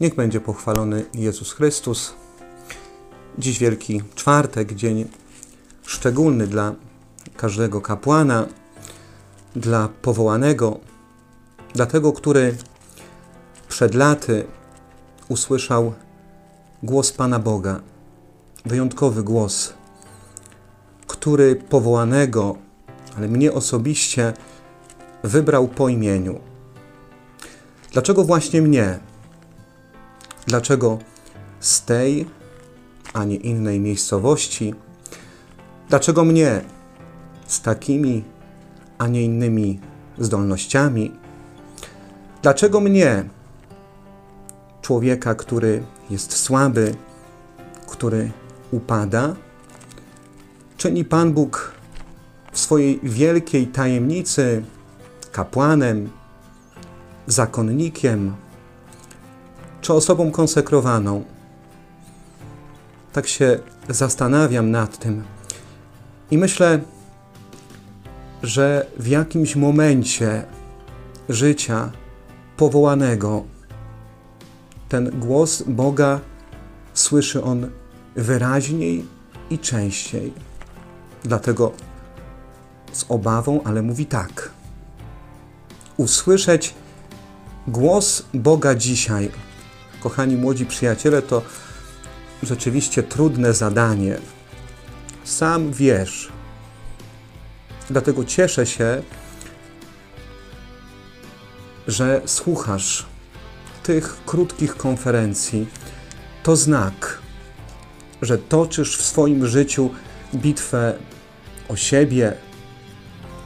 Niech będzie pochwalony Jezus Chrystus. Dziś Wielki Czwartek, dzień szczególny dla każdego kapłana, dla powołanego, dla tego, który przed laty usłyszał głos Pana Boga, wyjątkowy głos, który powołanego, ale mnie osobiście wybrał po imieniu. Dlaczego właśnie mnie? Dlaczego z tej, a nie innej miejscowości? Dlaczego mnie z takimi, a nie innymi zdolnościami? Dlaczego mnie, człowieka, który jest słaby, który upada, czyni Pan Bóg w swojej wielkiej tajemnicy kapłanem, zakonnikiem czy osobą konsekrowaną. Tak się zastanawiam nad tym i myślę, że w jakimś momencie życia powołanego ten głos Boga słyszy on wyraźniej i częściej. Dlatego z obawą, ale mówi tak. Usłyszeć głos Boga dzisiaj, kochani młodzi przyjaciele, to rzeczywiście trudne zadanie. Sam wiesz. Dlatego cieszę się, że słuchasz tych krótkich konferencji. To znak, że toczysz w swoim życiu bitwę o siebie,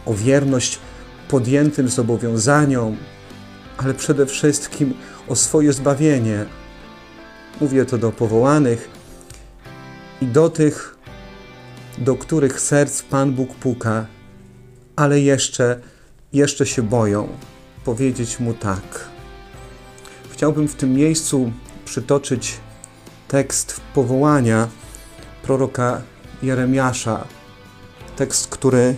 o wierność podjętym zobowiązaniom, ale przede wszystkim o swoje zbawienie. Mówię to do powołanych i do tych, do których serc Pan Bóg puka, ale jeszcze, jeszcze się boją powiedzieć Mu tak. Chciałbym w tym miejscu przytoczyć tekst powołania proroka Jeremiasza. Tekst, który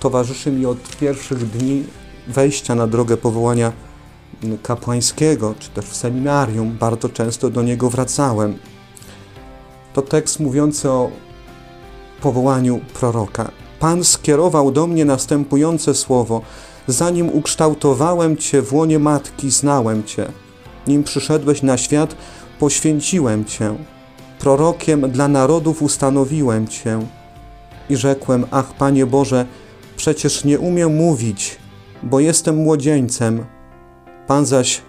towarzyszy mi od pierwszych dni wejścia na drogę powołania kapłańskiego, czy też w seminarium. Bardzo często do niego wracałem. To tekst mówiący o powołaniu proroka. Pan skierował do mnie następujące słowo: Zanim ukształtowałem Cię w łonie matki, znałem Cię. Nim przyszedłeś na świat, poświęciłem Cię. Prorokiem dla narodów ustanowiłem Cię. I rzekłem: Ach, Panie Boże, przecież nie umiem mówić, bo jestem młodzieńcem. Pan zaś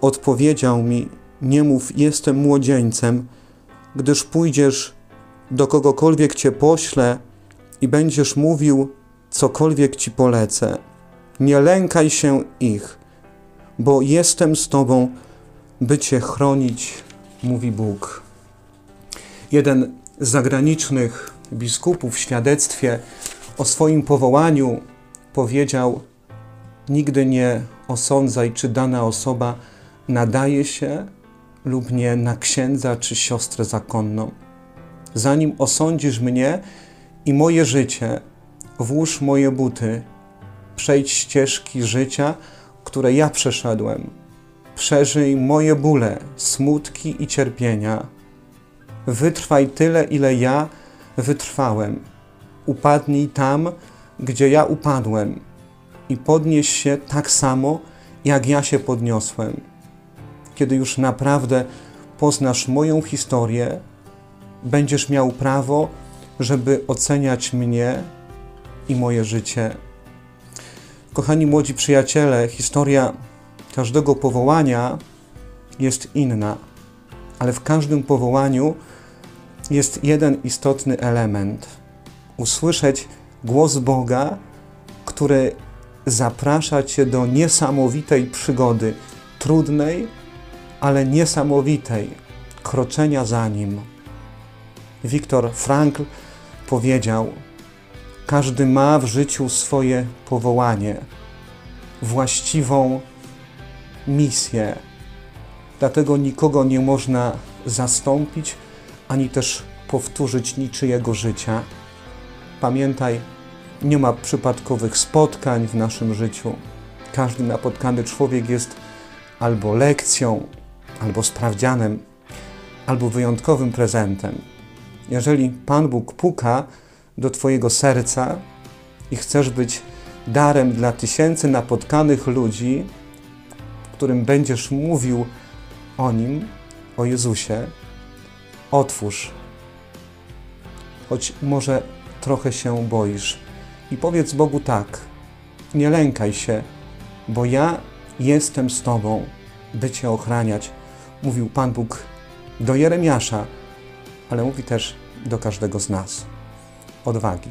odpowiedział mi: Nie mów, jestem młodzieńcem, gdyż pójdziesz do kogokolwiek cię pośle i będziesz mówił, cokolwiek ci polecę. Nie lękaj się ich, bo jestem z tobą, by cię chronić, mówi Bóg. Jeden z zagranicznych biskupów w świadectwie o swoim powołaniu powiedział: Nigdy nie osądzaj, czy dana osoba nadaje się lub nie na księdza czy siostrę zakonną. Zanim osądzisz mnie i moje życie, włóż moje buty, przejdź ścieżki życia, które ja przeszedłem. Przeżyj moje bóle, smutki i cierpienia. Wytrwaj tyle, ile ja wytrwałem. Upadnij tam, gdzie ja upadłem i podnieś się tak samo, jak ja się podniosłem. Kiedy już naprawdę poznasz moją historię, będziesz miał prawo, żeby oceniać mnie i moje życie. Kochani młodzi przyjaciele, historia każdego powołania jest inna, ale w każdym powołaniu jest jeden istotny element: usłyszeć głos Boga, który zaprasza Cię do niesamowitej przygody, trudnej, ale niesamowitej, kroczenia za Nim. Wiktor Frankl powiedział: Każdy ma w życiu swoje powołanie, właściwą misję. Dlatego nikogo nie można zastąpić ani też powtórzyć niczyjego życia. Pamiętaj, nie ma przypadkowych spotkań w naszym życiu. Każdy napotkany człowiek jest albo lekcją, albo sprawdzianem, albo wyjątkowym prezentem. Jeżeli Pan Bóg puka do Twojego serca i chcesz być darem dla tysięcy napotkanych ludzi, którym będziesz mówił o Nim, o Jezusie, otwórz, choć może trochę się boisz. I powiedz Bogu tak: nie lękaj się, bo ja jestem z Tobą, by Cię ochraniać. Mówił Pan Bóg do Jeremiasza, ale mówi też do każdego z nas. Odwagi.